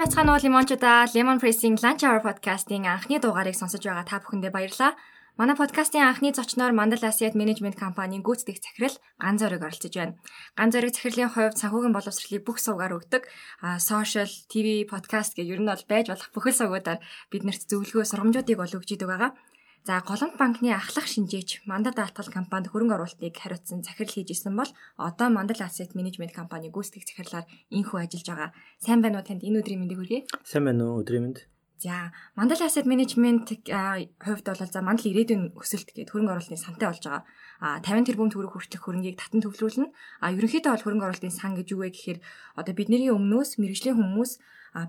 Сайн байцгаана уу лимончуудаа. Lemon Pressing Lunch Hour podcast-ийн анхны дугаарыг сонсож байгаа та бүхэндээ баярлалаа. Манай подкастын анхны зочноор Mandal Asset Management компанийн гүйцэтгэх захирал Ган Зориг оролцож байна. Ган Зориг захирлын хувьд санхүүгийн боловсролыг бүх сувгаар өгдөг. Social, TV, podcast гэх ер нь бол байж болох бүхэл сувгуудаар биднэрт зөвлөгөө, сургамжуудыг бол өгч идэг байгаа. За Голомт банкны ахлах шинжээч Мандал даатгал компанид хөрөнгө оруулалтыг хариуцсан захирал хийж исэн бол одоо Мандал Asset Management компани гүйцэтгэх захирлаар инхүү ажиллаж байгаа. Сайн байна уу танд энэ өдрийн мэндийг хүргэе. Сайн байна уу өдрийн мэнд. За Мандал Asset Management хувьд бол за Мандал ирээдүйн өсөлт гэдэг хөрөнгө оруулалтын сантай болж байгаа. А 50 тэрбум төгрөг хүртэх хөрөнгийг татан төвлөрүүлнэ. А ерөнхийдөө бол хөрөнгө оруулалтын сан гэж юу вэ гэхээр одоо бидний өмнөөс мэрэгжлийн хүмүүс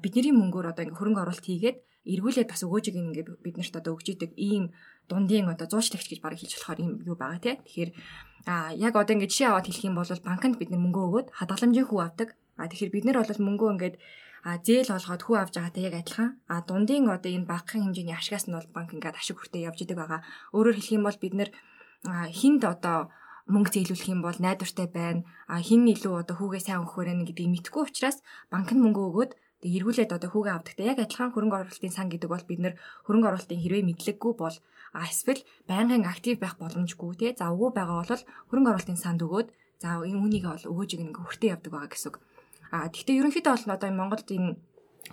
бидний мөнгөөр одоо ингээ хөрөнгө оруулалт хийгээд эргүүлээд бас өгөөжийг ингээ бид нарт одоо өгч идэг ийм дундын одоо зуучлагч гэж бараг хэлж болохоор юм юу байгаа тий. Тэгэхээр а яг одоо ингээ жишээ аваад хэлэх юм бол банкнд бид нар мөнгө өгөөд хадгаламжийн хүү авдаг. А тэгэхээр бид нар бол мөнгөө ингээд а зээл олгоод хүү авч байгаатай яг адилхан. А дундын одоо энэ багахан хэмжээний ашигаас нь бол банк ингээд ашиг хүртээ явж идэг байгаа. Өөрөөр хэлэх юм бол бид нар хинд одоо мөнгө зээлүүлэх юм бол найдвартай байна. А хин илүү одоо хүүгээ сайн өгөх вэ гэдгийг мэдэхгүй учраас банк нь мөнгө өгөөд Тэг эргүүлээд одоо хүүгээ авдагтай яг адилхан хөрөнгө оруулалтын сан гэдэг бол бид нэр хөрөнгө оруулалтын хэрвээ мэдлэггүй бол эсвэл байнгын актив байх боломжгүй тий. За өгөө байгаа бол хөрөнгө оруулалтын санд өгөөд за энэ үнийг бол өгөөж ингэ хүртээ явдаг байгаа гэсэн үг. А тэгтээ ерөнхийдөө бол одоо Монголд энэ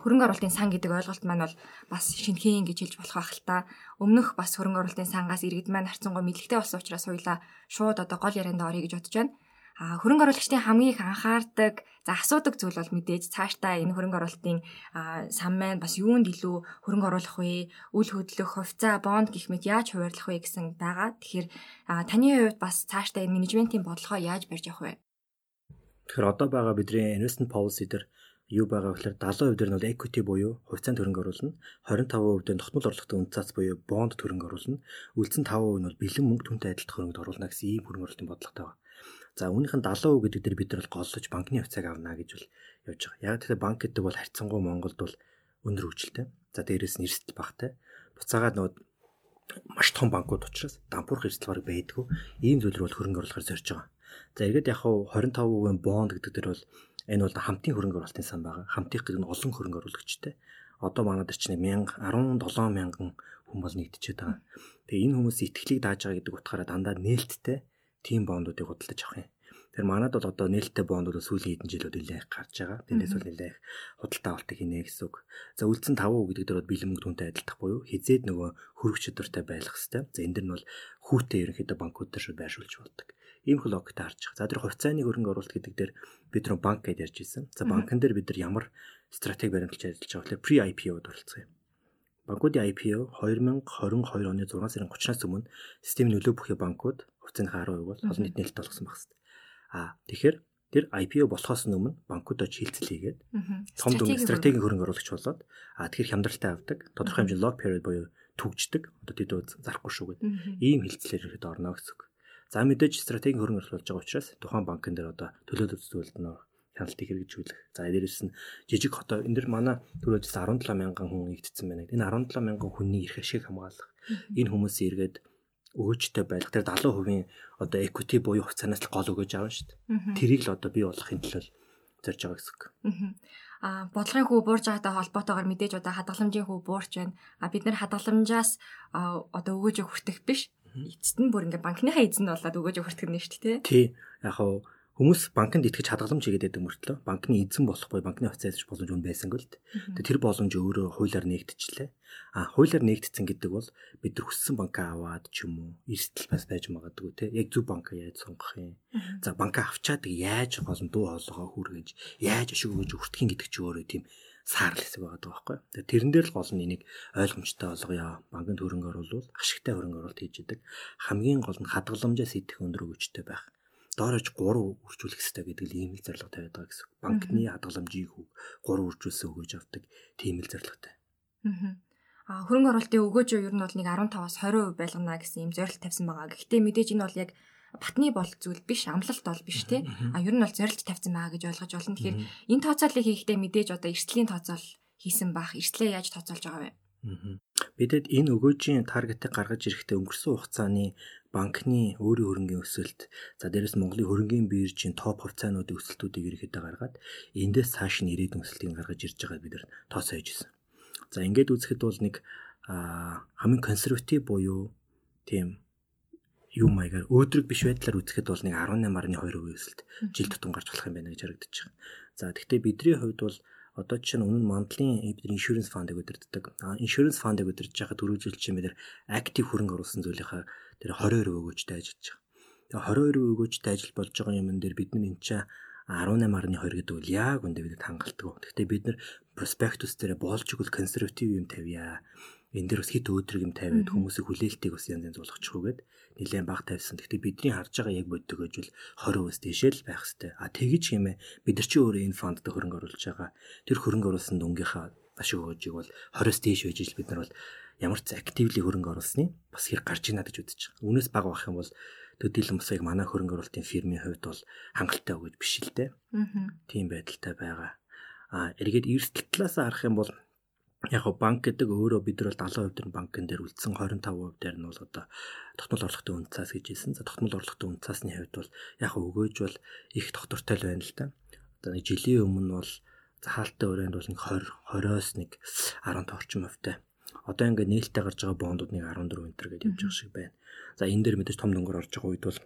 хөрөнгө оруулалтын сан гэдэг ойлголт маань бол бас шинхэн гэж хэлж болох байх л та. Өмнөх бас хөрөнгө оруулалтын сангаас иргэд маань харцангуй мэдлэгтэй болсон учраас хоёлаа шууд одоо гол ярианд орё гэж бодож байна. Хөрөнгө оруулагчдын хамгийн их анхаардаг, за асуудаг зүйл бол мэдээж цаашдаа энэ хөрөнгө оруулалтын сан маань бас юунд илүү хөрөнгө оруулах вэ? Үл хөдлөх, хувьцаа, бонд гэх мэт яаж хуваарлах вэ гэсэн байгаа. Тэгэхээр таны хувьд бас цаашдаа энэ менежментийн бодлогоо яаж барьж явах вэ? Тэгэхээр одоо байгаа бидний investment policy дээр юу байгаа гэхээр 70% дээр нь бол equity буюу хувьцаанд хөрөнгө оруулна. 25% дээр тогтмол орлоготой үн цац буюу бонд хөрөнгө оруулна. Үлдсэн 5% нь бол бэлэн мөнгө түнтэй адилт хөрөнгөд оруулна гэсэн ийм хөрөнгө оруулалтын бодлоготой байна. За үүнийх нь 70% гэдэг дээр бид нар бол голлож банкны хувьцааг авна гэж бол явж байгаа. Яг тэгэхээр банк гэдэг бол харьцангуй Монголд бол өндөр хөгжилтэй. За дээрээс нь эрсдэл багтай. Буцаагаад нөгөө маш том банкуд учраас дампуурх эрсдэл бараг байдгүй. Ийм зүйл рүү хөрөнгө оруулахаар зорж байгаа. За эргээд яг хав 25% бонд гэдэг дээр бол энэ бол хамтын хөрөнгө оруулалтын сан байгаа. Хамтын гэдэг нь олон хөрөнгө оруулагчтай. Одоо манайд ч нэг 1000 17 мянган хүн бол нэгдэжээд байгаа. Тэгээ энэ хүмүүс итгэлийг дааж байгаа гэдэг утгаараа дандаа нээлттэй тийм бондуудыг худалдаж авах юм. Тэр манад бол одоо нээлттэй бондууд сүүлийн хэдэн жилүүд нэлээд их гарч байгаа. Тэрнээс бол нэлээд их худалдаа авалтыг хийнэ гэсэн үг. За үлдсэн 5% гэдэг дээр бол бэлэн мөнгө түнтэй адилдах буюу хизээд нөгөө хөрөх чадвартай байх хэвээр. За энэ дэр нь бол хүүтэй ерөнхийдөө банкуд дээр байршуулж болдог. Ийм хөл харж байгаа. За тэр хувьцааны хөрөнгө оруулалт гэдэг дээр бид нар банк гэж ярьж ирсэн. За банкн дээр бид нар ямар стратеги баримталж ажиллаж байгаа вэ? Pre-IPO-д оролцсон юм. Банкуудын IPO 2022 оны 6 сарын 30-наас өмнө системийн нөлөө бүхий банкуд хувьцааны 10% бол олон нийт нээлт болгосон баг хэвээр. А тэгэхээр тэр IPO болохоос өмнө банкудад хилцэл хийгээд том дүн стратегийн хөрөнгө оруулагч болоод а тэгэхээр хямдралтай авдаг тодорхой хэмжээний lock period буюу түгждэг одоо тэд зарахгүй шүү гэдэг ийм хилцлэр ихэд орно гэсэн үг. За мэдээж стратегийн хөрөнгө оруулалт болж байгаа учраас тухайн банкн дээр одоо төлөөлөл зүйлд нөө хяналтыг хэрэгжүүлэх. За дээрэс нь жижиг хотоо энэ дэр манай түрүүжсэн 17 мянган хүн игдсэн байна. Энэ 17 мянган хүний эрх ашиг хамгаалах. Энэ хүмүүсийн эргээд өгөөжтэй байх. Тэр 70% одоо equity буюу хувьцаанаас л гол өгөөж авна шүү дээ. Тэрийг л одоо бий болгохын төлөө зорж байгаа гэсэн үг. Аа бодлогын хүү буурж байгаатай холбоотойгоор мэдээж одоо хадгаламжийн хүү буурч байна. А бид нэр хадгаламжаас одоо өгөөж хүртэх биш. Эцэст нь бүр ингээ банкныхаа эзэнд болоод өгөөж хүртэх нь шүү дээ. Тий. Яг хав Хүмүүс банкнд итгэж хадгаламж хийгээд байдаг мөртлөө банкны эзэн болох буй банкны хувьцаалж боломж үн байсангүй л дээ. Тэр боломж өөрөө хуулиар нэгдчихлээ. А хуулиар нэгдсэн гэдэг бол бид нар хүссэн банкаа аваад ч юм уу эрсдэл бас байж магадгүй те. Яг зөв банкаа яаж сонгох юм. За банкаа авчаад яаж голон дуу хоолойгоо хүргэж яаж ашиг өгөж өртгөх гэдэг чи өөрөө тийм саарл хэсэг байгаа байхгүй. Тэрэн дээр л гол нь энийг ойлгомжтой болгоё. Банкнд хөрөнгө оруулвал ашигтай хөрөнгө оруулалт хийж идэг. Хамгийн гол нь хадгаламжаас идэх өндөр өгөөжтэй байх доорож 3 үржүүлэх хэрэгтэй гэдэг л ийм л зорилго тавиад байгаа гэсэн. Банкны хадгаламжийг 3 үржүүлсэн өгөөж авдаг тийм л зорилготой. Аа хөрөнгө оруулалтын өгөөж юу нь бол нэг 15-аас 20% байлгана гэсэн ийм зорилт тавьсан байгаа. Гэхдээ мэдээж энэ бол яг батны бол зүйл биш, амлалт бол биш те. А ер нь бол зорилт тавьсан байгаа гэж ойлгож байна. Тэгэхээр энэ тооцооллыг хийхдээ мэдээж одоо эрсдлийн тооцоол хийсэн бах. Эрсдлээ яаж тооцоолж байгаа вэ? Бидэд энэ өгөөжийн таргетыг гаргаж ирэхдээ өнгөрсөн хугацааны банкны өөрийн хөрөнгөний өсөлт за дээрэс Монголын хөрөнгөний биржийн топ хувьцаануудын өсөлтүүдийг ерөөхдөө гаргаад эндээс цааш нь ирээдүйн өсөлтийг гаргаж ирж байгааг бид нар хийж байна. За ингээд үзэхэд бол нэг хамгийн консерватив буюу тийм юу маягаар өөдрөг биш байдлаар үзэхэд бол нэг 18.2% өсөлт жил тутам гарч болох юм байна гэж харагдаж байна. За гэхдээ бидний хувьд бол одоо чинь нь мандлын бидний иншүрэнс фандыг өдөрддөг. А иншүрэнс фандыг өдөрж байхад чинь бид нэр актив хөрөнгө оруулсан зүйлийнхаа тэр 22% өгөөжтэй ажиллаж байгаа. Тэгээ 22% өгөөжтэй ажил болж байгаа юм дээр бид нар энэ чинь 18.2 гэдэг үл яг үндэ бид хангалтдаг. Гэхдээ бид нар проспектус дээр болж игэл консерватив юм тавья. Энд дээр бас хит өөдрөг юм тавиад хүмүүсийн хүлээлтийг бас янз янз болгочихгүйгээд нэлээд баг тавьсан. Гэхдээ бидний харж байгаа яг боддог гэжүүл 20% дэшээ л байх хэвээр. А тэгэж хэмээ бид нар чи өөрөө энэ фонд дээр хөрөнгө оруулж байгаа. Тэр хөрөнгө оруулсан дунгийнхаа ашиг өгөөжийг бол 20-с дээш байж ил бид нар бол ямар ч активли хөрөнгө оруулсны бас хэрэг гарч ийна гэж үзэж байгаа. Үүнээс баг байх юм бол төдийлөн бас яг манай хөрөнгө оруулалтын фирмийн хувьд бол хангалттай өгöd биш л дээ. Аа. Тийм байдалтай байгаа. А эргээд эрсдэл талаас харах юм бол яг го банк гэдэг өөрөө бид нар бол 70% дээр банкн дээр үлдсэн 25% дээр нь бол одоо тогтмол орлоготой үн цаас гэж хэлсэн. За тогтмол орлоготой үн цаасны хувьд бол яг өгөөж бол их доктортой л байна л да. Одоо нэг жилийн өмнө бол хаалттай өрөөнд бол нэг 20 20-оос нэг 10 орчим хувьтай. Одоо ингээд нээлттэй гарч байгаа бондууд нэг 14 өнтер гэдээ явж байгаа шиг байна. За энэ дээр мэдээж том дөнгөр орж байгаа үед бол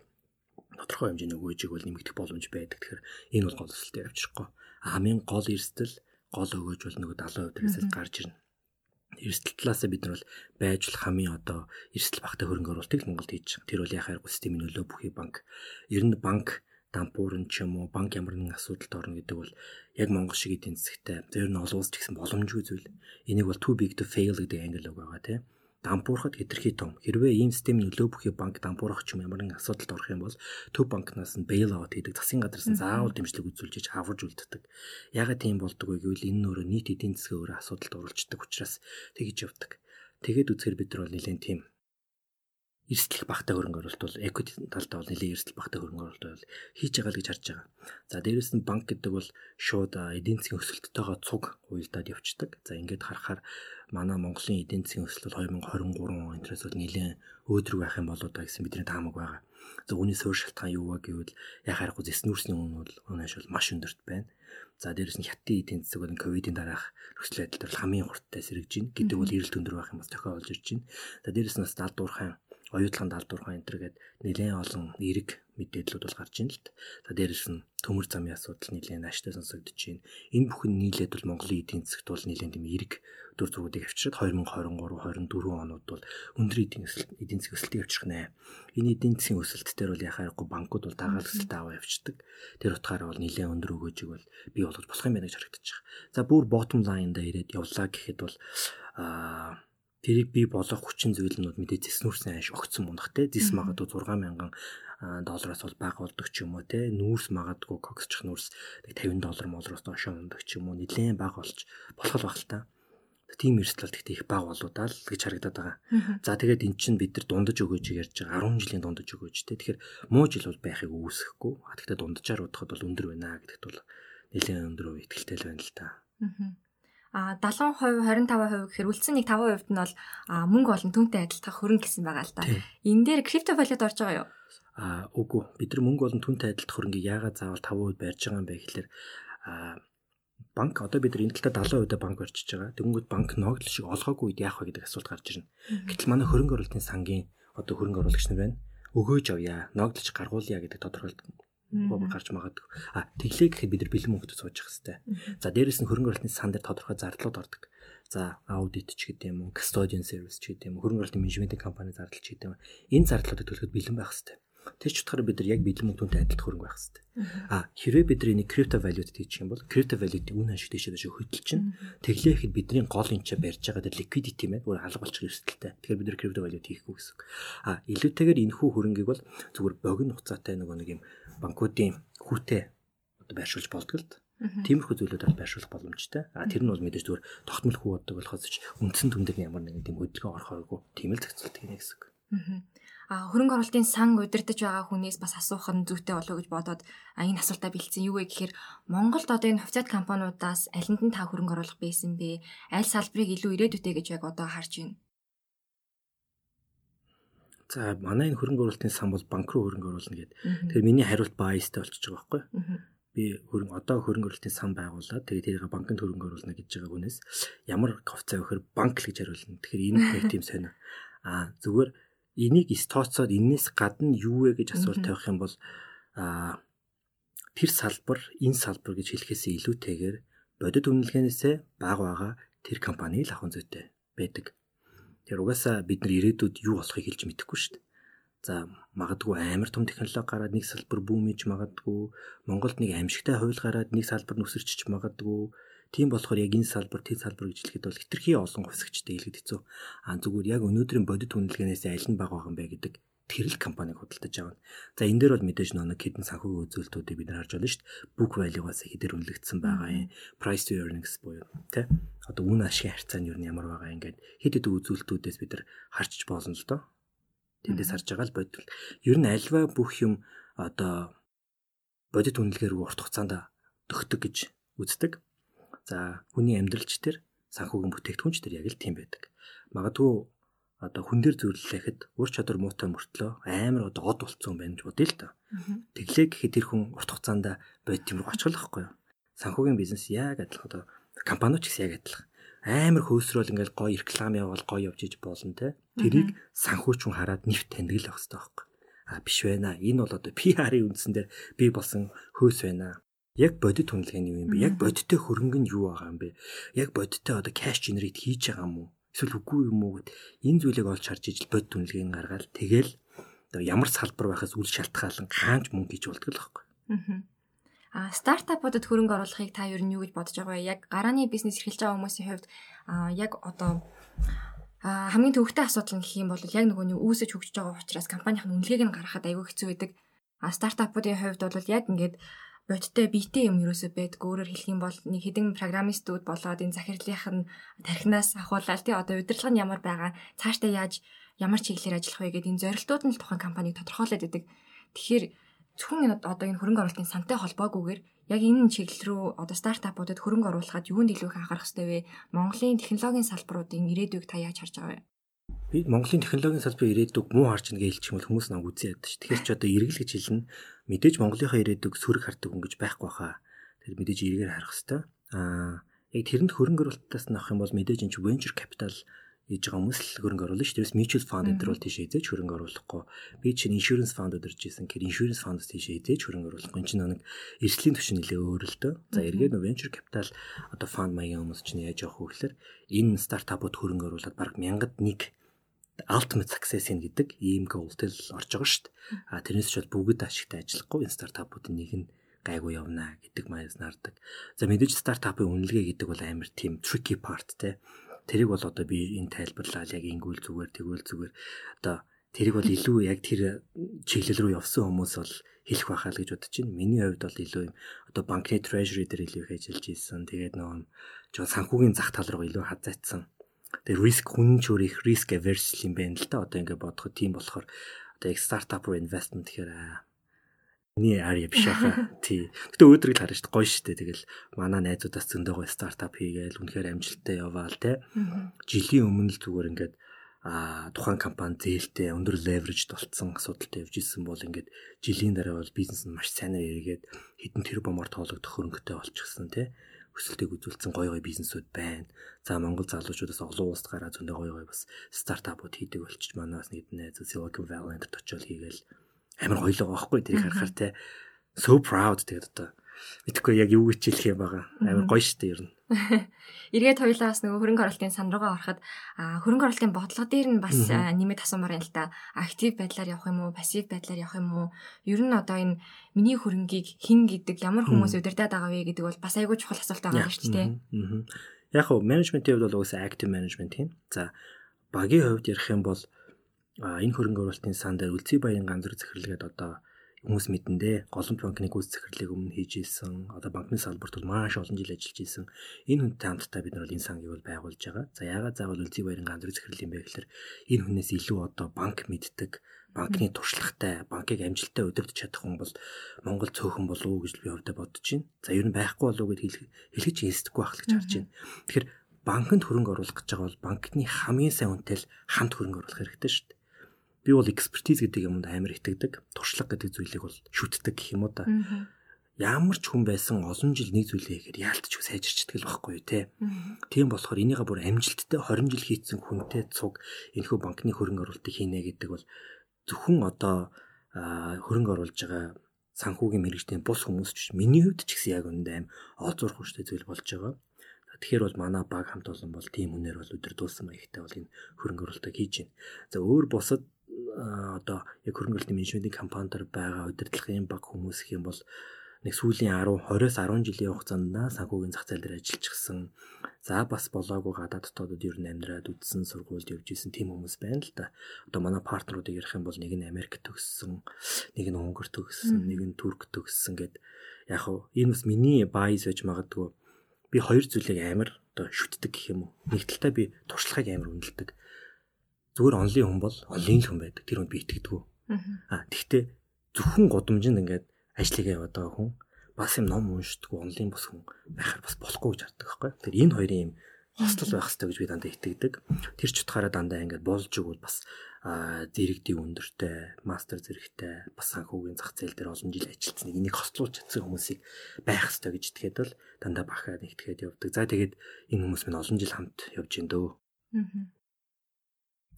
тодорхой хэмжээний өгөөжийг бол нэмэгдэх боломж байдаг. Тэгэхээр энэ бол гол өсөлтөд явчихгүй. Хамгийн гол эрсдэл гол өгөөж бол нөгөө 70% дээрээс л гарч ирнэ. Эрсдэл талаас бид нар бол байж л хамгийн одоо эрсдэл багтаа хөрөнгө оруулалтыг Монголд хийж байгаа. Тэр бол яхаар системийн нөлөө бүхий банк. Ер нь банк дампуурн ч юм уу банк ямар нэгэн асуудалд орно гэдэг бол яг Монгол шиг эдийн засгтай зөв нь олон улс ч гэсэн боломжгүй зүйл. Энийг бол too big to fail гэдэг англи үг байгаа тийм дампуурахад хэтэрхий том. Хэрвээ ийм систем нөлөө бүхий банк дампуурах ч юм ямар нэгэн асуудалд орох юм бол төв банкнаас нь bail out хийдэг засгийн газраас нь заавал дэмжлэг үзүүлж аварж үлддэг. Ягаад тийм болдог вэ гэвэл энэ нөрөө нийт эдийн засгийн өөрөө асуудалд оруулцдаг учраас тэгж явдаг. Тэгээд үзэхээр бид нар бол нэлээд тийм эрсдэлх багтаа хөрөнгө оруулалт бол equity талдаа бол нэлээд эрсдэл багтаа хөрөнгө оруулалт бол хийж байгаа л гэж харж байгаа. За дээрэс нь банк гэдэг бол шууд эдийн засгийн өсөлттэйгээ цуг уялдаад явцдаг. За ингээд харахаар манай Монголын эдийн засгийн өсөлт бол 2023 он энэс бол нэлээд өөдрөг байх юм болоо та гэсэн бидний таамаг байгаа. За үүний суурь шалтгаан юу вэ гэвэл яг харахгүй зэснүүрсний үн бол өнөөш бол маш өндөрт байна. За дээрэс нь хятадын эдийн засаг бол ковидын дараах нөхцөл байдал хамгийн хурдтай сэргэж байна. Гэдэг бол эрэлт өндөр байх юм бас тохиолж ирж байна. За дээрэс нь бас далдуурхайн оюутлан далдуурхай энэ төргээд нэлээд олон эерэг мэдээллүүд бол гарч ийн л т. За дээрэс нь төмөр замын асуудал нэлээд нааштай сонсогдож байна. Энэ бүхэн нийлээд бол Монголын эдийн засгт бол нэлээд тийм эерэг дүр зургуудыг авчирад 2023 24 онууд бол өндөр эдийн засгийн эдийн засгийн өсөлтийг авчрах нэ. Энэ эдийн засгийн өсөлт дээр бол яхаарахгүй банкуд бол дагаал өсөлт аваа явчихдаг. Тэр утгаараа бол нэлээд өндөр өгөөжийг бол бий болгож болох юм байна гэж байна. За бүр bottom line дээр ирээд явлаа гэхэд бол аа тэрийг бий болгох хүчин зүйлнүүд мэдээ зэснүүрсэн ааш огцсон мундахтэй зэс магадгүй 6000 доллараас бол бага болдог ч юм уу те нүүрс магадгүй коксчих нүүрс 50 доллар молроос доошоо ундаг ч юм уу нэлээд бага болж болох баг л та. Тийм эрсдэл гэхдээ их бага болоо даа л гэж харагдаад байгаа. За тэгээд эн чинь бид нар дундаж өгөөж ярьж байгаа 10 жилийн дундаж өгөөж те. Тэгэхээр муу жил бол байхыг үүсэхгүй. А тэгтээ дунджаар удахад бол өндөр байна гэдэгт бол нэлээд өндөр үе ихтэй л байна л та. Аа а 70% 25% гэхээр үлдсэн нэг 5% нь бол мөнгө болон түнтэй адилхан хөрөнгө гэсэн байгаа л да. Энэ дээр крипто валют орж байгаа юу? А үгүй бид нар мөнгө болон түнтэй адилхан хөрөнгийг яагаад заавал 5% барьж байгаа юм бэ гэхэлэр а банк одоо бид нар энэ талаа 70% банк барьж байгаа. Тэнгүүд банк ногдол шиг олгоогүй үед яах вэ гэдэг асуулт гарч ирнэ. Гэтэл манай хөрөнгө оруулалтын сангийн одоо хөрөнгө оруулагч нар байна. Өгөөж авъя, ногдолж гаргуулъя гэдэг тодорхойлт гарч магадгүй. А тэглээ гэхэд бид нар бэлэн мөнгөд сууж явах хэрэгтэй. За дээрэс нь хөрөнгө оруулалтын сан дээр тодорхой зардлууд ордог. За аудит ч гэдэг юм уу, custodian service ч гэдэг юм уу, хөрөнгө оруулалтын менежментийн компани зардал ч гэдэг юм. Энэ зардлуудыг төлөхөд бэлэн байх хэрэгтэй. Тэр ч утгаараа бид нар яг бэлэн мөнгөтэй адилт хөрөнгө байх хэрэгтэй. А хэрвээ бид нэг крипто валют хийчих юм бол крипто валютыг үн ашиг дэшээ дэшээ хөдөлж чинь тэглээ ихэд бидний гол энчээ барьж байгаа дээр liquidity мэн бүр алга болчих эрсдэлтэй. Тэгэхээр бид нар крипто валют хийхгүй гэсэн. А илүүтэйгээр энэхүү хөрөнгийг бол зүгээр богино хугацаатай нөгөө нэг юм банкуудын хүүтэй одоо байршуулж болдог л Тиймэрхүү зүйлүүдээр байршуулах боломжтой. А тэр нь бол мэдээж зүгээр тогтмол хүү бодог болохоос ч үндсэн түн дээр ямар нэгэн тийм хөдөлгөөн орохоогүй тийм л зохицуулт гинэ гэсэн үг. Хөрөнгө оруулалтын сан удирдах байгаа хүнээс бас асуух нь зүйтэй болов гэж бодоод энэ асуултаа бэлдсэн юу вэ гэхээр Монголд одоо энэ хувьцаат компаниудаас алинд нь та хөрөнгө оруулах байсан бэ? Аль салбарыг илүү ирээдүйтэй гэж яг одоо харж байна? За манай энэ хөрөнгө оруулалтын сан бол банк руу хөрөнгө оруулна гэдэг. Тэгэхээр миний хариулт biasтай болчихж байгаа байхгүй юу? Би хөрөнгө одоо хөрөнгө оруулалтын сан байгуулаад тэгээд тэрийг банкнд хөрөнгө оруулна гэж байгаа хүнээс ямар ковцаа өгөхөр банк л гэж хариулна. Тэгэхээр энэ нэг тийм сонио. Аа зүгээр энийг стоцоод энэс гадна юу вэ гэж асуулт тавих юм бол аа тэр салбар энэ салбар гэж хэлэхээс илүүтэйгээр бодит үнэлгээнээсээ бага байгаа тэр компаниг л авах зүйтэй байдаг. Тэр угаасаа бид нар ирээдүйд юу болохыг хэлж мэдэхгүй шүү дээ. За магадгүй амар том технологи гараад нэг салбар бүүмэж магадгүй Монголд нэг аимшигтай хууль гараад нэг салбар нүсэрчж магадгүй тийм болохоор яг энэ салбар тийм салбар гэж хэлэхэд бол хитрхи олон хувьсгчтэй хэлгээд хэцүү. Аа зүгээр яг өнөөдрийн бодит үнэлгээнээс аль нь бага байгаа юм бэ гэдэг тэр л компаниг худалдаж авна. За энэ дээр бол мэдээж нэг хэдэн санхүүгийн үзүүлэлтүүдийг бид нар харж байна шүү дээ. Book value-гаас хэдэр үнэлэгдсэн байгаа юм. Price to earnings буюу тий. Одоо үн ашигын харьцаа нь юу нь ямар байгаа ингээд хэд хэд үзүүлэлтүүдээс бид нар харж болно л доо. Тэндээс харж байгаа л бодвол ер нь альва бүх юм одоо бодит үнэлгээр урт хугацаанд төгтөг гэж үздэг. За хүний амьдралч тэр санхүүгийн бүтээгдэхүүнч тэр яг л тийм байдаг. Магадгүй одоо хүн дээр зөвлөлөхэд ур чадвар муутай мөртлөө амар одоо од болцсон байна гэж бодъё л та. Тэглээ гэхэд тэр хүн урт хугацаанд бод тийм байхгүй юу? Санхүүгийн бизнес яг адилхан одоо компаниуч гэсэн яг адилхан. Амар хөөсрөөл ингээл гоё реклам явуул гоё явж иж болно те. Тэрийг санхүүч хүн хараад нэвт таньдаг л байх хэрэгтэй байхгүй. А биш байна. Энэ бол одоо PR-ийн үндсэн дээр би болсон хөөс байна. Яг бодит хүнлэгийн юм бэ? Яг бодиттой хөрөнгө нь юу байгаа юм бэ? Яг бодиттой одоо cash generate хийж байгаа юм уу? эсвэл үгүй юм уу гэд энэ зүйлийг олж харж ижил бод түнлэгийг гаргаад тэгэл ямар салбар байхаас үл шалтгаалan хаанч мөнгө гэж болдог л байхгүй. Аа стартапуудад хөрөнгө оруулахыг та нь юу гэж бодож байгаа вэ? Яг гарааны бизнес эрхэлж байгаа хүмүүсийн хувьд аа яг одоо а хамгийн төвөгтэй асуудал нь гэх юм бол яг нөгөө нь үүсэж хөгжиж байгаа учраас компанийн үнэлгээг нь гаргахад аюул хэцүү байдаг. А стартапуудын хувьд бол яг ингээд бодиттой биетэй юм юусоо байдг. Өөрөөр хэлэх юм бол нэг хэдэн программистууд болоод энэ захирлынх нь тархинаас ахуулаад тий одоо удирдлага нь ямар байгаа, цаашдаа яаж ямар чиглэлээр ажиллах вэ гэдэг энэ зорилтууд нь л тухайн компаниг тодорхойлоод идэг. Тэгэхээр зөвхөн одоо энэ хөрөнгө оруулалтын сантай холбоогүйгээр яг энэ чиглэл рүү одоо стартапуудад хөрөнгө оруулахад юунд илүү их анхаарах хэрэгтэй вэ? Монголын технологийн салбаруудын ирээдүйг та яаж харж байгаа вэ? би Монголын технологийн салбарын ирээдүг муу харж байгаа хэлчих юм бол хүмүүс намайг үзээ яддаг ш. Тэгэхээр ч одоо эргэл гэж хэлнэ. Мэдээж Монголынхаа ирээдүг сүрэг хардаг хүн гэж байхгүй хаа. Тэр мэдээж эргээр харах хэвээр. Аа яг тэрэнд хөрөнгө оруулалтаас нь авах юм бол мэдээж энэ venture capital хийж байгаа хүмүүс л хөрөнгө оруулна шүү. Тэрс mutual fund энэ төр бол тийш эзэж хөрөнгө оруулахгүй. Би чинь insurance fund өдөрж исэн. Тэгэхээр insurance fund-с тийш эзэж хөрөнгө оруулахгүй. Энэ чинь нэг эрслийн түвшин нэлээ өөр л дөө. За эргээд нөө venture capital одоо fund маягийн хүмүүс чинь яаж явах вэ гэхээр энэ стартапууд хөрөнгө оруулаад баг мянгад нэг ultimate success гэдэг ийм goal-тэл орж байгаа шүү дээ. А тэрнээс ч бол бүгд ашигтай ажиллахгүй энэ стартапуудын нэг нь гайгүй явна гэдэг маяс нардаг. За мэдээж стартапын үнэлгээ гэдэг бол амар тийм tricky part те. Тэрийг бол одоо би энэ тайлбарлаа яг ингүүл зүгээр тэгвэл зүгээр одоо тэрийг бол илүү яг тэр чиглэл рүү явсан хүмүүс бол хэлэх байхаа л гэж бодож байна. Миний хувьд бол илүү юм одоо банкны treasury дээр илүү их ажиллаж ирсэн. Тэгээд нөгөө жоо санхүүгийн зах тал руу илүү хазаацсан Тэгээ риск хүн ч өөр их риск averse юм байна л да. Одоо ингэ бодоход тийм болохоор одоо яг стартап руу инвестмент гэхээр Миний ари биш хаа. Тий. Гэтэ өөдрөг л харна шүү дээ. Гоё шүү дээ. Тэгэл манай найзуудаас зөндөө гоё стартап хийгээл үнэхээр амжилттай яваал те. Жилийн өмнө л зүгээр ингээд а тухайн компани зээлтэй өндөр леверэж болцсон асуудалтай явж исэн бол ингээд жилийн дараа бол бизнес нь маш сайнаар эргээд хэдэн тэр бомор тоологдох хөрөнгөтэй болчихсон тий өсөлтийг үзүүлсэн гоё гоё бизнесүүд байна. За Монгол залуучуудаас олон улсад гараад зөндөө гоё гоё бас стартапууд хийдэг болчих манаас нэг найз Silicon Valley дээр очиод хийгээл. Амар гоё л байгаа байхгүй тэрийг харахаар те. So proud тэгээд одоо мэдхгүй яг юу гэж хэлэх юм байгаа. Амар гоё штэ ер нь. Эргээд хоёлаас нөгөө хөрөнгө оруулалтын сан руугаа ороход хөрөнгө оруулалтын бодлого дээр нь бас нэмэт асуумаар юм л та. Актив байдлаар явах юм уу, пассив байдлаар явах юм уу? Ер нь одоо энэ миний хөрөнгийг хин гэдэг ямар хүмүүс удирдах байгаа вэ гэдэг бол бас айгүй чухал асуулт байгаа шүү дээ. Яг хөө менежментийн хувьд бол угсаа актив менежмент юм. За багийн хувьд ярих юм бол энэ хөрөнгө оруулалтын сан дээр үлций баян ганц зүрх захирлгээд одоо хүмүүс мэдэндээ голомт банкны гүйц захирлыг өмнө хийж исэн. Одоо банкны салбарт бол маш олон жил ажиллаж исэн. Энэ хүнтэй хамтдаа бид нар бол энэ сангийг бол байгуулж байгаа. За яагаад заавал Үлзий баярын гандрын захирал юм бэ гэхээр энэ хүнээс илүү одоо банк мэддэг, банкны туршлагатай, банкыг амжилттай удирдах чадах хүн бол Монгол цөөхөн болов уу гэж би хувьдаа бодож байна. За ер нь байхгүй болов уу гэд хэлэх чинь эсдэггүй байх л гэж харж байна. Тэгэхээр банкнд хөрөнгө оруулах гэж байгаа бол банкны хамгийн сайн үнэтэй хамт хөрөнгө оруулах хэрэгтэй шүү дээ. Би бол экспертиз гэдэг юмд амар итгэдэг. Туршлага гэдэг зүйлийг бол шүтдэг гэх юм уу та. Ямар ч хүн байсан олон жил нэг зүйлээ хийхээр яалтч сайжирчдаг л байхгүй юу те. Тийм болохоор энийгээ бүр амжилттай 20 жил хийцэн хүнтэй цуг энэхүү банкны хөрөнгө оруулалтыг хийнэ гэдэг бол зөвхөн одоо хөрөнгө оруулж байгаа санхүүгийн мэрэгжлийн бус хүмүүс ч миний хувьд ч гэсэн яг үндэ аим олзуурах хүчтэй зүйл болж байгаа. Тэгэхээр бол манай баг хамт олон бол тийм үнээр бол өдөрдүүлсэн маягтай бол энэ хөрөнгө оруулалтыг хийж байна. За өөр бусад одоо яг хөрөнгө оруулалтын менежментийн компаниуд байгаа удирдлагын баг хүмүүс гэх юм бол нэг сүүлийн 10 20-оос 10 жилийн хугацаанд санхүүгийн зах зээл дээр ажиллажчихсан. За бас болоогүй гадаад дотоодод ер нь амьдраад үдсэн сургуульд явж исэн тийм хүмүүс байна л да. Одоо манай партнеруудыг ярих юм бол нэг нь Америк төгссөн, нэг нь Унгар төгссөн, нэг нь Турк төгссөн гэд яг хөө энэ бас миний байс байж магадгүй би хоёр зүйлийг амар одоо шүтдэг гэх юм уу. Нэг талдаа би туршлагыг амар үнэлдэг. Зүгээр онлын хүн бол онлын хүн байдаг. Тэр хүнд би итгэдэг. Аа тэгтээ зөвхөн гудамжинд ингээд ажлыгаа яваад байгаа хүн бас юм ном уншдаггүй онлын бус хүн байхаар бас болохгүй гэж харддаг байхгүй. Тэгэхээр энэ хоёрын юм хослол байх хэрэгтэй гэж би дандаа итгэдэг. Тэр ч утгаараа дандаа ингээд болж игэл бас зэрэгдийн өндөртэй, мастер зэрэгтэй, бас санхүүгийн зах зээл дээр олон жил ажилласан энийг хослуулж чадсан хүмүүсийг байх хэрэгтэй гэж итгээд бол дандаа бахаа нэгтгэхэд явдаг. За тэгээд энэ хүмүүс минь олон жил хамт явж ин дөө. Аа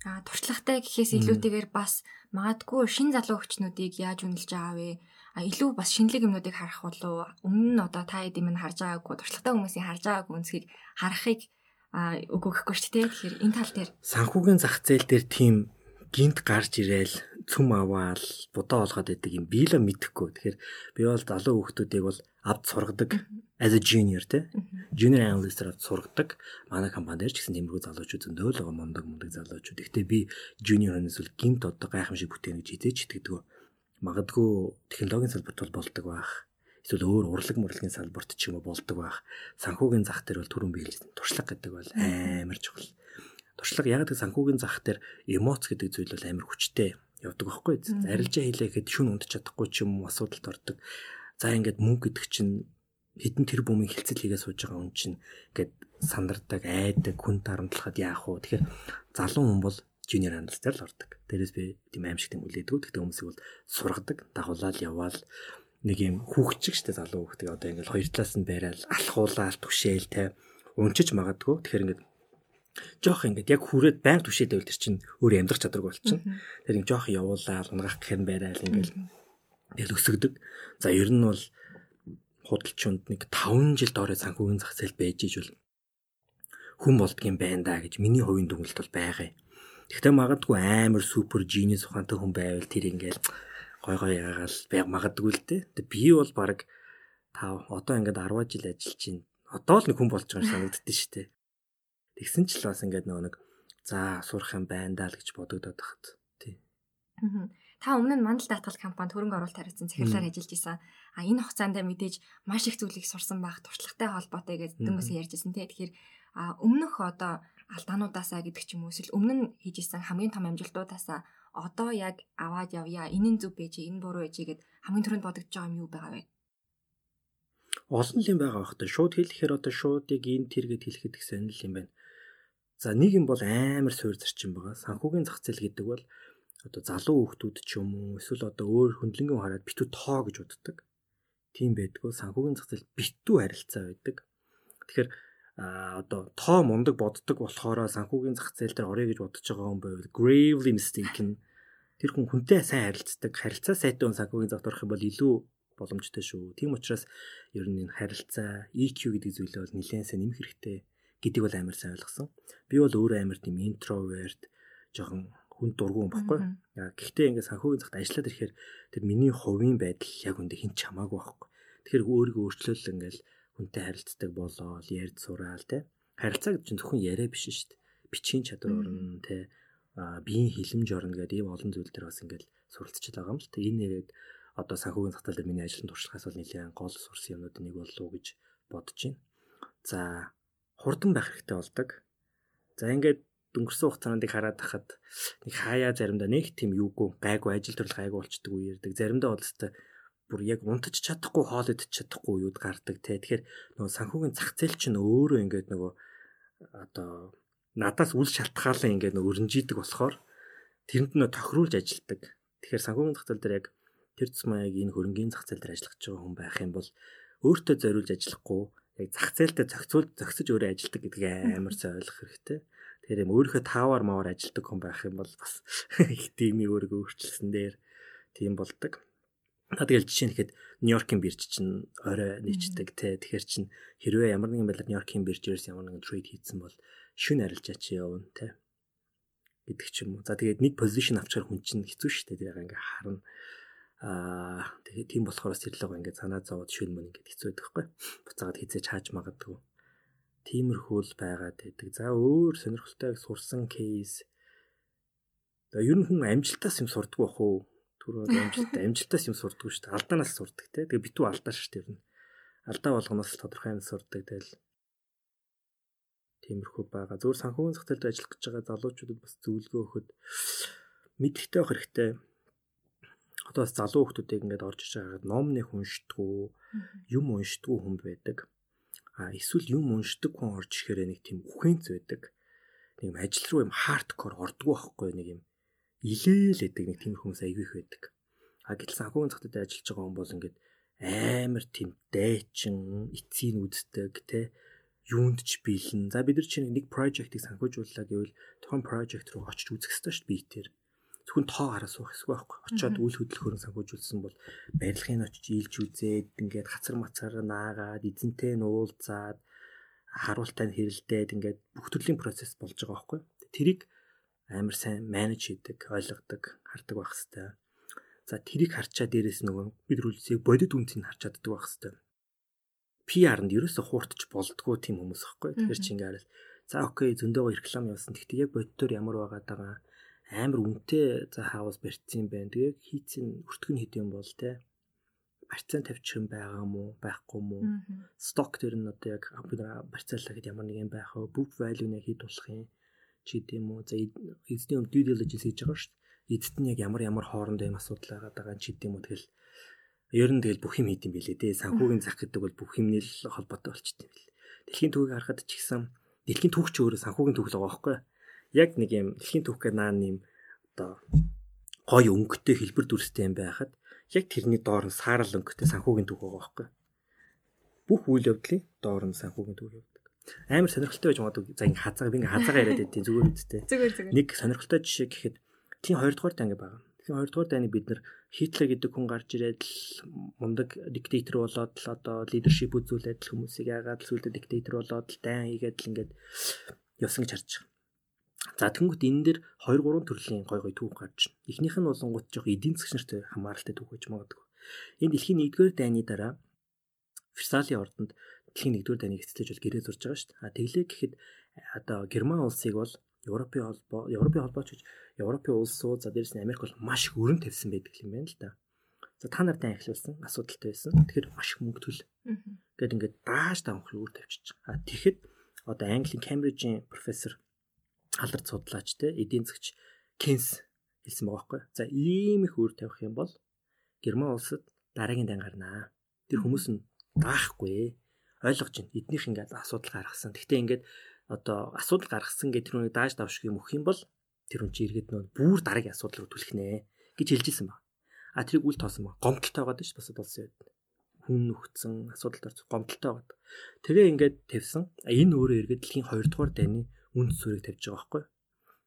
туршлагатай гэхээс илүүтэйгээр бас магадгүй шин залуу хүчнүүдийг яаж үнэлж байгаа вэ? А илүү бас шинэлэг юмнуудыг харах болов өмнө нь одоо та эдийн минь харж байгаагүй туршлагатай хүмүүсийн харж байгаагүй үнсгийг харахыг а үгүй гэхгүй шүү дээ. Тэгэхээр энэ тал дээр санхүүгийн зах зээл дээр тийм гинт гарч ирээл цүм аваал будаа олгоод байдаг юм би л мэдэхгүй. Тэгэхээр би бол залуу хүүхдүүдийг бол авд сургадаг as a junior те junior analyst-аар сургадаг. Манай компани дээр ч гэсэн тиймэрхүү залуучууд зөндөө л байгаа мундаг мундаг залуучууд. Гэхдээ би junior-аас бол гинт одоо гайхамшиг бүтээн гэж хизээч итгэдэг. Магадгүй технологийн салбарт бол болдог байх. Эсвэл өөр урлаг мурлагийн салбарт ч юм уу болдог байх. Санхүүгийн зах дээр бол түрүүн биелсэн туршлага гэдэг бол амар чухал туршлага яг гэдэг санхүүгийн зах дээр эмоц гэдэг зүйл бол амар хүчтэй явдаг байхгүй. Арилжаа хийлээ гэхэд шүн унтж чадахгүй ч юм уу асуудалд ордог. За ингээд мөнгө гэдэг чинь хэдэн тэр бүмийн хилцэл хийгээ сууж байгаа хүн чинь ингээд сандардаг, айдаг, хүн дарамтлахад яах вэ? Тэгэхээр залуу хүн бол junior analyst дээр л ордог. Дээрээс би тийм аимшиг тийм үлээдэг. Тэгтээ хүмүүсийг бол сургадаг, дагуулаад яваал нэг юм хүүхчиг штэ залуу хүүхдээ одоо ингээд хоёр талаас нь байрал алхуулаад түшээл те унчиж магадгүй. Тэгэхээр ингээд жоох ингээд яг хүрээд байнга түшээд байвал тэр чинь өөр амьдрах чадваргүй болчихно. Тэр ингээд жоох явуулаад унгах гэх юм байрал ингээд тэгэл өсөгдөг. За ер нь бол худалчунд нэг 5 жил доороо санхүүгийн зах зээл байж ижил хүн болдгийм байна да гэж миний хувийн дүгнэлт бол байгаа юм. Гэхдээ магадгүй амар супер жинис ухаантай хүн байвал тэр ингээл гой гой ягаал байг магадгүй л дээ. Би бол баг тав одоо ингээд 10 жил ажиллаж чинь одоо л нэг хүн болж байгаа юм санагддээ шүү дээ. Тэгсэн ч л бас ингээд нөгөө нэг за сурах юм байна даа л гэж бодогдоод тахт. Тий. Та өмнө нь мандал даатгал компанид хөрөнгө оруулалт хариуцсан захирлаар ажиллаж исэн. А энэ хугацаанд мэдээж маш их зүйлийг сурсан байх, туршлагатай холбоотой гэж дөнгөсөө ярьжсэн тий. Тэгэхээр өмнөх одоо алдаануудаасаа гэдэг ч юм уу эсвэл өмнө нь хийж исэн хамгийн том амжилтуудаасаа одоо яг аваад явъя. Энэ нь зөв байж, энэ буруу байж гэд хамгийн түрүүнд бодогдож байгаа юм юу байгаа вэ? Олон юм байгаа бах та. Шууд хэлэхээр одоо шууд яг энэ тэр гэд хэлэхэд их сонирхол юм байна. За нэг юм бол амар суур зарчим байгаа. Санхүүгийн зах зээл гэдэг бол одоо залуу хүүхдүүд ч юм уу эсвэл одоо өөр хөндлөнгөө хараад битүү тоо гэж боддог. Тийм байдгүй санхүүгийн зах зээл битүү харилцаа байдаг. Тэгэхээр а одоо тоо мундаг боддог болохоор санхүүгийн зах зээл дээр орё гэж бодож байгаа хүн байвал gravely mistaken тэр хүн хүнтэй сайн харилцдаг харилцаа сайтай хүн санхүүгийн загт орох юм бол илүү боломжтой шүү. Тийм учраас ер нь энэ харилцаа EQ гэдэг зүйлээ бол нэлээд сайн нэмэх хэрэгтэй гэдгийг бол амар сайн ойлгосон. Би бол өөрөө амар тийм интроверт жоохон хүн дургуун баггүй. Гэхдээ ингээд санхүүгийн цагт ажиллаад ирэхээр тэр миний хувийн байдал яг үндэ хин ч хамаагүй байхгүй. Тэгэхээр өөрийгөө өөрчлөөл ингээл хүнтэй харилцдаг болоо ярьд сураал те. Харилцаа гэж чинь зөвхөн яриа биш шүү дээ. Бичгийн чадвар орно те. Биеийн хилэмж орно гэдэг ийм олон зүйл төр бас ингээл суралцж байгаа юм л те. Энэ нэрэд одоо санхүүгийн цагтаа дээр миний ажлын туршлагаас бол нэлээд гол сурсан юмнууд нэг болов уу гэж бодож байна. За хурдан байх хэрэгтэй болдог. За ингээд өнгөрсөн хугацаанд хараад тахад нэг хаяа заримдаа нэг тийм юугүй гайгүй ажил төрөл гайгүй болчдөг үе ярддаг. Заримдаа бол өстой бүр яг унтаж чадахгүй хоол идэж чадахгүй юуд гардаг те. Тэгэхээр нөгөө санхүүгийн зах зээл чинь өөрөө ингээд нөгөө одоо надаас үл шалтгаалan ингээд нөгөө өрнжийдэг болохоор тэрэнд нөө тохируулж ажилдаг. Тэгэхээр санхүүгийн зах зээл дээр яг тэр тусмаа яг энэ хөрөнгөний зах зээл дээр ажиллаж байгаа хүн байх юм бол өөртөө зориулж ажиллахгүй яг зах зээлдээ зохицуул зохицож өөрөө ажилладаг гэдгийг амар сайн ойлгох хэрэгтэй. Тэгэхээр юм өөрийнхөө таавар мавар ажилладаг хүн байх юм бол бас их дими өөрийгөө өөрчилсөн дээр тийм болдог. Та тэгэл жишээ нь ихэд Нью-Йоркийн бирж чинь орой нийцдэг те. Тэгэхээр чин хэрвээ ямар нэгэн байдлаар Нью-Йоркийн биржээс ямар нэгэн трейд хийсэн бол шүн арилжаа чи явна те. гэдэг ч юм уу. За тэгээд нэг позишн авчаар хүн чинь хэцүү шүү дээ. Тэгээд ингээ харна. Аа тэгээд тийм болохоор сэрлэг ингээ санаа зовоод шүн мөн ингээ хэцүү байдаг хгүй. Буцаагаад хизээж хааж магадгүй. Тиймэрхүү л байгаад байдаг. За өөр сонирхолтой сурсан кейс. Ер нь хүн амжилтаас юм сурдаг бах уу? түрүү амжилт амжилтаас юм сурдаг шүү дээ. Алдаанаас сурдаг те. Тэгээ битүү алдаа шүү дээ. Алдаа болгоноос тодорхой юм сурдаг тэгэл тиймэрхүү байгаа. Зөвхөн санхүүгийн зах зээлд ажиллах гэж байгаа залуучуудад бас зөвлөгөө өгөхөд мэдлэгтэй байх хэрэгтэй. Бас залуу хүмүүсийг ингээд орж иж байгаад ном нэг уншдаггүй, юм уншдаггүй хүн байдаг. А эсвэл юм уншдаг хүн орж ирэхээр нэг тийм үхэнц байдаг. Нэг ажил руу юм хардкор ордгоо байхгүй нэг юм илээл гэдэг нэг тийм хүмүүс аягүй их байдаг. А гэтэл санхүүгийн зээлд ажиллаж байгаа хүн бол ингээд амар тийм дайчин, эцсийн үздэг те юунд ч биелэн. За бид нар чинь нэг project-ийг санхүүжууллаа гэвэл тухайн project руу очиж үзэх хэрэгтэй шүү дээ биетээр. Зөвхөн тоо хараа суух хэсэг байхгүй. Очоод үйл хөдлөхөөр санхүүжүүлсэн бол барилгын очиж ийлж үзээд ингээд хацар мацаар наагаад эзэнтэй нуулзаад харуултай нь хэрэлдээд ингээд бүх төрлийн процесс болж байгаа байхгүй. Тэрийг амар сайн менеж хийдэг, ойлгодог, хардаг байх хэвээр. За тэрийг харчаа дээрээс нөгөө бид рүүлсийг бодит үнцийг харж чаддаг байх хэвээр. PR-нд ерөөсө хууртж болдгоо тийм хүмүүс байхгүй. Тэгэхээр чи ингээд за окей зөндөөгөө реклам явуулсан. Гэхдээ яг бодитоор ямар байгаа амар үнэтэй за хаавас барьцсан юм байна. Тэгээ хийцэн өртгөн хэд юм бол те барьцаан тавьчих юм байгаа мó байхгүй мó сток дээр нь одоо яг барьцаалаа гэхэд ямар нэг юм байх вэ book value нэг хэд болох юм ч гэдэм үү. За эзний өмнө due diligence хийж байгаа шүү дээ. Эцэд нь яг ямар ямар хоорондоо юм асуудал байгаа даа ч гэдэм үү. Тэгэл ер нь тэгэл бүх юм хийдэм билээ дээ. Санхүүгийн зах гэдэг бол бүх юмний л холбоотой болчтой юм билээ. Дэлхийн түүхийг харахад ч гэсэн дэлхийн түүх ч өөрөө санхүүгийн түүх л байгаа байхгүй. Яг нэг юм дэлхийн түүх гэдэг наан юм одоо гоё өнгөтэй хэлбэр дүрстэй юм байхад яг тэрний доор нь саарал өнгөтэй санхүүгийн түүх байгаа байхгүй. Бүх үйл явдлын доор нь санхүүгийн түүх явдаг амар сонирхолтой байж магадгүй за ингээ хазаа би ингээ хазаагаа яриад байдیں۔ зүгээр үсттэй. Зүгээр зүгээр. Нэг сонирхолтой жишээ гэхэд тийм 2 дугаар данги байгаа. Тэгэхээр 2 дугаар дайны бид нар Хитлер гэдэг хүн гарч ирээд л мундаг диктатор болоод л одоо лидершип үзүүлээд л хүмүүсийг яагаад л сүлдө диктатор болоод л дайн хийгээд л ингээд явсан гэж харж байгаа. За тэнгуут энэ дэр 2 3 төрлийн гой гой түүх гарч байна. Эхнийх нь болонгууд жоох эдийн засгийн нартай хамааралтай түүх гэж магадгүй. Энэ дэлхийн 1-р дайны дараа Версалийн ордонд дэлхийн 1-р дайныг эцэлж бол гэрээ зурж байгаа шүү дээ. А тэглээ гэхэд одоо Герман улсыг бол Европын холбоо Европын холбооч гэж Европын улсууд за дээрс нь Америк бол маш их өрн тавьсан байдаг юм байна л да. За та нартай ахиулсан асуудалтай байсан. Тэгэхээр маш их мөнгө төл. Гэт ингээд дааш давх өөр тавьчих. А тэгэхэд одоо Английн Кембрижийн профессор алдарт судлаач те эдийн засгч Кенс хэлсэн байгаа байхгүй. За ийм их өөр тавих юм бол Герман улсад дараагийн дан гарнаа. Тэр хүмүүс нь даахгүй ойлгож байна. Эднийх ингээд асуудал гаргасан. Гэхдээ ингээд одоо асуудал гаргасан гэдэг тэрүүнийг дааж давшиг юм өгөх юм бол тэр хүн чи иргэд нөө бүр дараагийн асуудал руу түлхэх нэ гэж хэлж исэн баг. А тэрийг үл тоосон баг. Гомдолтой байгаа ш бас болсон юм. Хүн нөхцөн асуудалд орц гомдолтой байгаа. Тэгээ ингээд тавьсан. Энэ өөрөө иргэд дэлхийн 2 дугаар дайны үнд сүрийг тавьж байгаа байхгүй.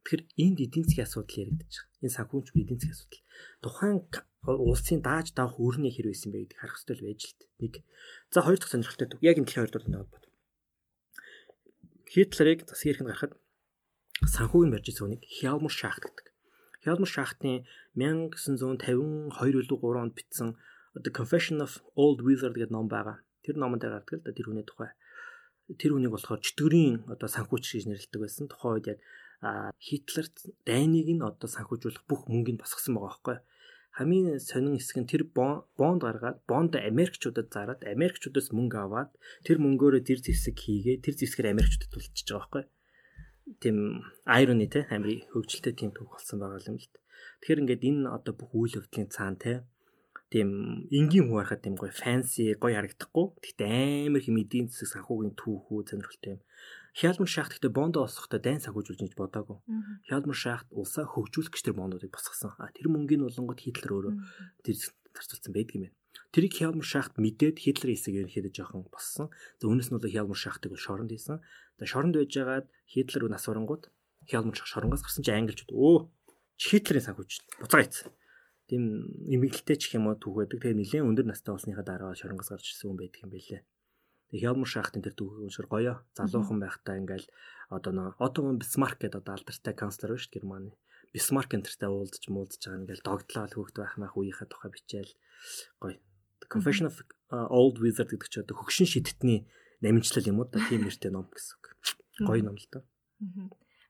Тэгэхээр энд эдийн засгийн асуудал яригдаж байгаа. Энэ санхүүч эдийн засгийн асуудал. Тухайн улсын дааж давах өөрний хэрэг байсан бэ гэдгийг харах хэрэгтэй байж л нэг. За хоёр дахь сонирхолтой төв. Яг энэ дэлхийн хоёр дурлалын холбоот. Хитлерийг засгийн эрхэнд гарахад санхүүгийн барьж ирсэн хүнийг Хялмар Шахт гэдэг. Хялмар Шахтны 1952 илүү 3 онд бичсэн The Confession of Old Wizard гэдэг ном байгаа. Тэр номонд гардаг л да тэр хүний тухай. Тэр хүнийг болохоор чөтгөрийн одоо санхүүч гэж нэрлэдэг байсан. Тухайн үед яг Хитлер дайныг нь одоо санхүүжүүлэх бүх мөнгөнд босгосон байгаа байхгүй хамгийн сонин хэсэг нь тэр бонд гаргаад бонд Америкчуудад зарад Америкчуудаас мөнгө аваад тэр мөнгөөрөө тэр зэвсэг хийгээ тэр зэвсгээр Америкчуудад тулчиж байгаа байхгүй тийм айрони те амир хөвгөлтэй тийм төв болсон байгаа юм л д. Тэгэхээр ингээд энэ одоо бүх үйл явдлын цаана те тийм энгийн хүн харахад тийм гоё фэнси гоё харагдахгүй. Гэхдээ амар хэм эдийн засаг санхүүгийн түүхүү сонирхолтой юм. Хялмар шахт гэдэг бондо олсохдоо дайн санхүүжүүлж гэж бодоагүй. Хялмар шахт улсаа хөгжүүлэх гэж тэр бондуудыг босгосон. А тэр мөнгөний болонгод Хитлер өөрөө тэр зарцуулсан байдаг юм байна. Тэрийг Хялмар шахт мэдээд Хитлер хэсэг ерөнхийдөө жоохон боссон. За үүнээс нь бол Хялмар шахтыг шоронд хийсэн. За шоронд байжгаад Хитлер нас урангууд Хялмар шах шоронгоос гарсан чи англичууд өө Хитлерийн санхүүж буцаа ийцсэн тийм эмгэгтэй ч юм уу түүх байдаг. Тэгээ нэлээд өндөр настай болсныхаа дараа шоронгоос гарч ирсэн хүн байдаг юм байлээ. Тэгээ Хялмар шахтын тэр түүхийг уншир гоё. Залуухан байхдаа ингээл одоо нөө Отто Бисмарк гэдэг одоо алдартай канцлер шүү дээ Германы. Бисмарк энтертэй уулзж муулзж байгаа ингээл догтлоо хүүхд байх мах үеийнхээ тухай бичээл гоё. The Confession of uh, Old Wizard гэдэг чинь одоо хөгшин шидтний намжлал юм уу да тийм нэртэй ном гэсэн үг. Гоё ном л доо.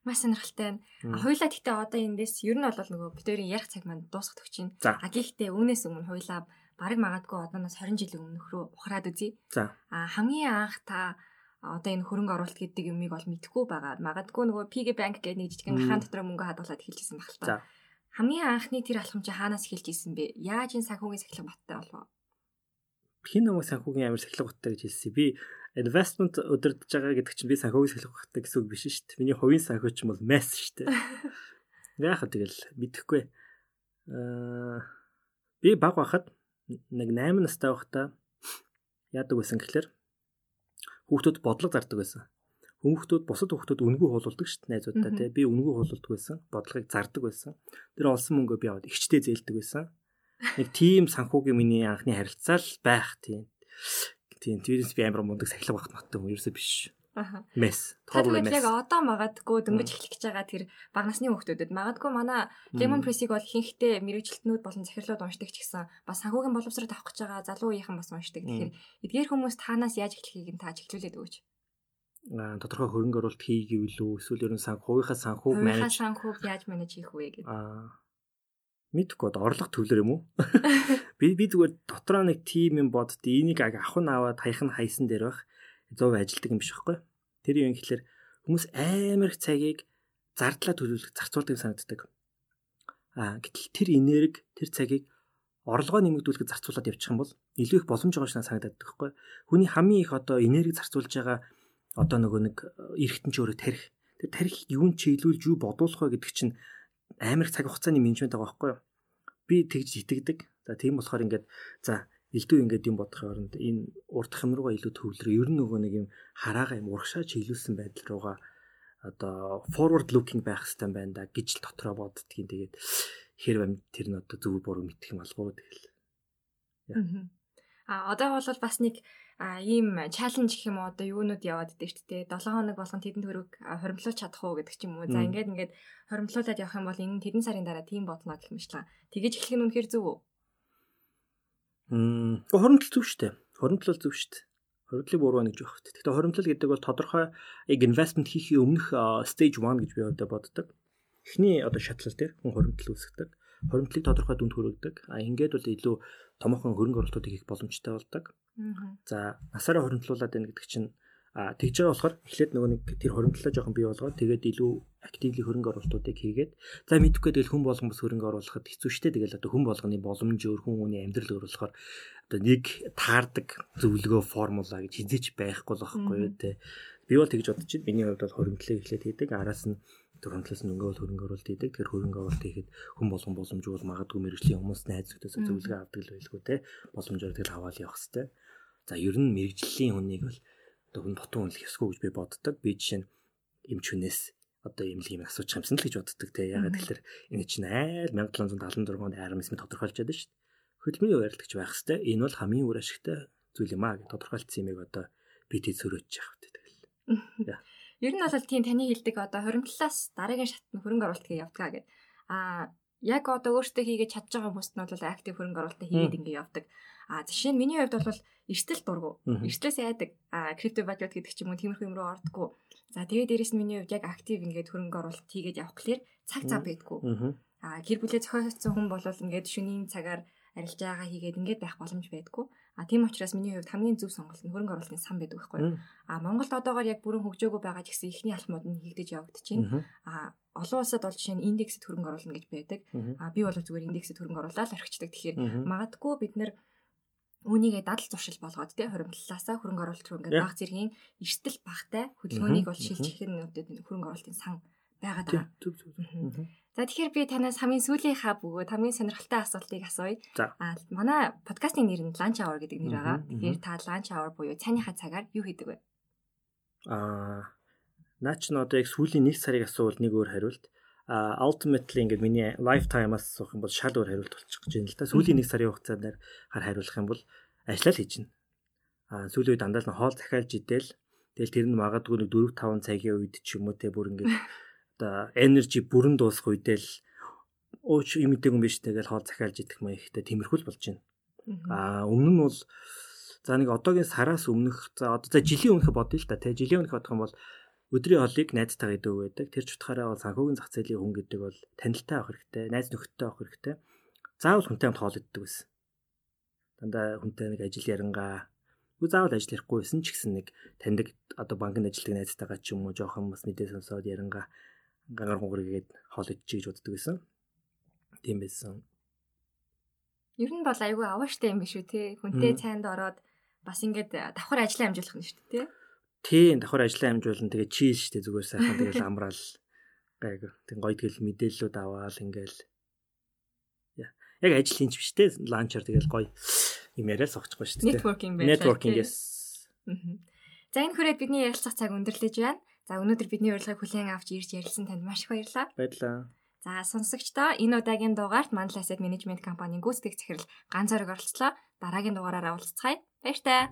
Маш сонирхолтой байна. Хоёлаа гэхдээ одоо эндээс ер нь бол нөгөө битэрийн ярих цаг маань дуусах төгч чинь. А гэхдээ үүнээс өмнө хоёлаа бараг магадгүй одооноос 20 жилийн өмнөх рүү ухраад үзье. За. А хамгийн анх та одоо энэ хөрөнгө оруулалт гэдэг юмыг бол мэдгүй байгаа. Магадгүй нөгөө PG bank гэдэг нэг жижигэн хаан дотор мөнгө хадгалаад эхэлжсэн баг л та. Хамгийн анхны тэр алхам чи хаанаас эхэлж исэн бэ? Яаж энэ санхүүгийн сахилга баттай болов? Хин намайг санхүүгийн амир сахилга баттай гэж хэлсэн. Би investment удирдах байгаа гэдэг чинь би санхүүгийн сахилга баттай гэсэн үг биш шүү дээ. Миний хувийн санхүүч бол mass шүү дээ. Яахад тэгэл мэдэхгүй. Аа би баг байхад нэг 8 настай байхдаа яадаг байсан гэхэлэр хүүхдүүд бодлого зардаг байсан. Хүүхдүүд бусад хүүхдүүд үнгүй хуулуулдаг шүү дээ найзуудаа тий. Би үнгүй хуулуулдаг байсан. Бодлогыг зардаг байсан. Тэр олсон мөнгөө би аваад ихчтэй зээлдэг байсан. Нэг тийм санхүүгийн миний анхны харилцаа л байх тийм. Тийм тэрээс би амар мундаг сахилга багт маттай юм ерөөсөө биш. Мэс. Total мэс. Яг одоо магадгүй дөнгөж эхлэх гэж байгаа тэр бага насны хүүхдүүдэд магадгүй манай Lemon Press-ийг бол ихэнхдээ мэрэгжилтнүүд болон захирлууд уншдаг ч гэсэн бас санхүүгийн боловсрол авах гэж байгаа залуу үеийнхэн бас уншдаг. Тэгэхээр эдгээр хүмүүс таанаас яаж эхлэхийг нь та чиглүүлээд өгөөч. Аа тодорхой хөрөнгө оруулалт хийгээв үү? Эсвэл ерөн санхүүгийнхаа санхүүг менеж санхүүг яаж менеж хийх вэ гэдэг. Аа мэдгүй одоо орлого төвлөр юм уу? Би би зүгээр дотроо нэг тим юм бодд энийг авах нь аваад хаях нь хайсан дээр байх зов ажилдаг юм биш байхгүй. Тэр юм гэхэлэр хүмүүс амар их цагийг зардлаа төлөвлөх зарцуулдаг санагддаг. Аа гэтэл тэр энерги тэр цагийг орлогоо нэмэгдүүлэхэд зарцуулаад явчих юм бол илүү их боломж байгаа шнаа санагдаад байхгүй. Хүний хамгийн их одоо энерги зарцуулж байгаа одоо нөгөө нэг эргэтэн ч өөрөө тарих. Тэр тарих юун чиглүүлж юу бодуулах вэ гэдэг чинь амар их цаг хугацааны менежмент байгаа байхгүй юу? Би тэгж итгэдэг. За тийм болохоор ингээд за элдв ингээд юм бодохын оронд энэ урдах юм руугаа илүү төвлөрөө ер нь нөгөө нэг юм хараага юм урагшаа чиглүүлсэн байдал руугаа одоо forward looking байх хэрэгтэй байна да гэж л дотроо боддгийн тэгээд хэрвээ тэр нь одоо зөв буруу мэдэх юм алгуу тэгэл. А одоо бол бас нэг ийм чаленж гэх юм уу одоо юунууд яваад идэв ч тээ 7 хоног болгон тэдэнд хөрөг хоримтлуулж чадах уу гэдэг ч юм уу. За ингээд ингээд хоримтлуулад явах юм бол энэ тэдэн сарын дараа тийм бодно гэх шиг. Тэгэж эхлэх нь үнэхээр зөв үү? Мм хоримтлал зөв штэ. Хоримтлал зөв штэ. Хоримтлыг буруу гэж байх. Гэхдээ хоримтлал гэдэг бол тодорхой яг инвестмент хийхээ өмнөх stage 1 гэж би одоо боддог. Эхний одоо шатлал дээр хүн хоримтлал үүсгдэг. Хоримтлыг тодорхой дүнд хүргэдэг. А ингээд бол илүү томоохон хөрөнгө оруулалтууд хийх боломжтой болдог. За насаараа хоримтлуулад байна гэдэг чинь А тэгж байгаа болохоор эхлээд нөгөө нэг тэр хоримтлаа жоохон бий болгоод тэгээд илүү активли хөрөнгө оруулалтуудыг хийгээд за мэдхгүй тэгэл хүн болгон бас хөрөнгө оруулахад хэцүү шттэ тэгэл одоо хүн болгоны боломж өөр хүн хүний амьдрал өөр болохоор одоо нэг таардаг зөвлөгөө формула гэж хизээч байхгүй л байхгүй юу те би бол тэгж бодож байна. Миний хувьд бол хоримтлыг эхлээд хийдэг. Араас нь төрөмтлөөс нь өнгөө хөрөнгө оруулалт хийдэг. Тэр хөрөнгө оруулалт хийхэд хүн болгон боломж бол магадгүй мэрэгжлийн хүмүүс найз зөвхөн зөвлөгөө авдаг л байлгүй те боломжоор тэгэл аваад явах хэвээр за ер нь мэрэгжлийн хүнийг бол одоо хүн дотун үнэлэх ёсгүй гэж би боддог. Би жишээ нь эмч хүнээс одоо л юм асууж хамсан л гэж боддог те. Ягаад гэхээр энэ чинь айл 1776 онд арам эсмэ тодорхойлж чадсан шүү дээ. Хөдөлмөрийн урайлтгч байх хэвээр энэ бол хамгийн үр ашигтай зүйл юм аа гэж тодорхойлцсон юмыг одоо би тэд сөрөөж явах гэдэг тэгэл. Ер нь бол тийм таны хэлдэг одоо хоримтлаас дараагийн шатны хөрөнгө оруулалт гэж явдгаа гэдэг. Аа яг одоо өөртөө хийгээд чадж байгаа хүмүүст нь бол актив хөрөнгө оруулалт хийгээд ингэ явдаг. А жишээ нь миний хувьд бол эрсдэл дургу. Эрсдлээс айдаг. А крипто валют гэдэг ч юм уу тиймэрхүү юм руу ордоггүй. За тэгээ дээрэс нь миний хувьд яг актив ингээд хөрөнгө оруулалт хийгээд явах гэхээр цаг цаа байдгүй. А гэр бүлээ зохиоцсон хүн бол ингээд шөнийн цагаар арилж байгаа хийгээд ингээд байх боломж байдгүй. А тийм учраас миний хувьд хамгийн зөв сонголт нь хөрөнгө оруулалтын сан байдаг байхгүй. А Монголд одоогоор яг бүрэн хөгжөөгөө байгаа ч гэсэн ихний алхмууд нь хийгдэж явагдчихээн. А олон улсад бол жишээ нь индексэд хөрөнгө оруулна гэж байдаг. А би бол зүгээр индексэд хөрөнгө оруулаад орхичдаг. Тэгэхээр магадгүй бид нэр үүнийгээ дадал зуршил болгоод тий хуримтлалаасаа хөрөнгө оруулалт руу ингээд баг зэргийн эрсдэл багтай хөдөлгөөнийг бол шилж ихэнх нүдэд хөрөнгө оруулалтын сан байгаад байгаа. За тэгэхээр би танаас хамгийн сүүлийнхаа бөгөөд хамгийн сонирхолтой асуултыг асууя. Аа манай подкастын нэр нь Lunch Hour гэдэг нэр байгаа. Тэгэхээр та Lunch Hour буюу цайныхаа цагаар юу хийдэг вэ? Аа наач нь одоо яг сүүлийн нэг сарыг асуувал нэг өөр хариулт. Ultimately ингээд миний lifetime-аас асуух юм бол шал өөр хариулт болчих гэж байна л да. Сүүлийн нэг сарын хугацаанд хар хариулах юм бол ажиллаа л хийж байна. А сүүлийн үед дандаа л хоол захиалж идэл тэгэл тэр нь магадгүй нэг 4 5 цагийн үед ч юм уу те бүр ингээд одоо energy бүрэн дуусах үедээ л ууч юм идэг юм биш тэгэл хоол захиалж идэх маягтай тиймэрхүү л болж байна. А өмнө нь бол за нэг одоогийн сараас өмнөх за одоо за жилийн өмнөх бодъё л та те жилийн өмнөх бодох юм бол өдрийн хоолыг найзтайгаа идэв байдаг. Тэр ч утгаараа бол санхүүгийн зах зээлийн хүн гэдэг бол танилтаа авах хэрэгтэй, найз нөхөдтэй авах хэрэгтэй. Заавал хүнтэй хамт хоол иддэг байсан. Дандаа хүнтэй нэг ажил ярангаа Үгүй заавал ажил ярихгүй байсан ч гэсэн нэг таньдаг одоо банкнд ажилладаг найзтайгаа ч юм уу жоохон бас мэдээ сонсоод ярангаа гангар хугаргээд хоол идчихэж боддог байсан. Тийм байсан. Ер нь бол айгүй авааштай юм биш үү те. Хүнтэй цайнд ороод бас ингээд давхар ажлаа амжуулах нь шүү дээ те. Тийм давхар ажлаа амжуулна тэгээ чийл штэ зүгээр сайхан тэгэл амраал гайг тэг гоё тэгэл мэдээллүүд аваал ингээл яг ажил хийж биш те ланчер тэгэл гоё юм яриа согчгүй штэ networking байлаа networking yes За энэ хүрээд бидний ярилцах цаг өндөрлөж байна. За өнөөдөр бидний урилгыг хүлээн авч ирж ярилцсан танд маш их баярлалаа. Баярлалаа. За сонсогчдоо энэ удаагийн дугаарт Mandala Asset Management компанийн гүйцэтгэх захирал ганц зориг оролцлоо. Дараагийн дугаараараа уулзцгаая. Баяр таа.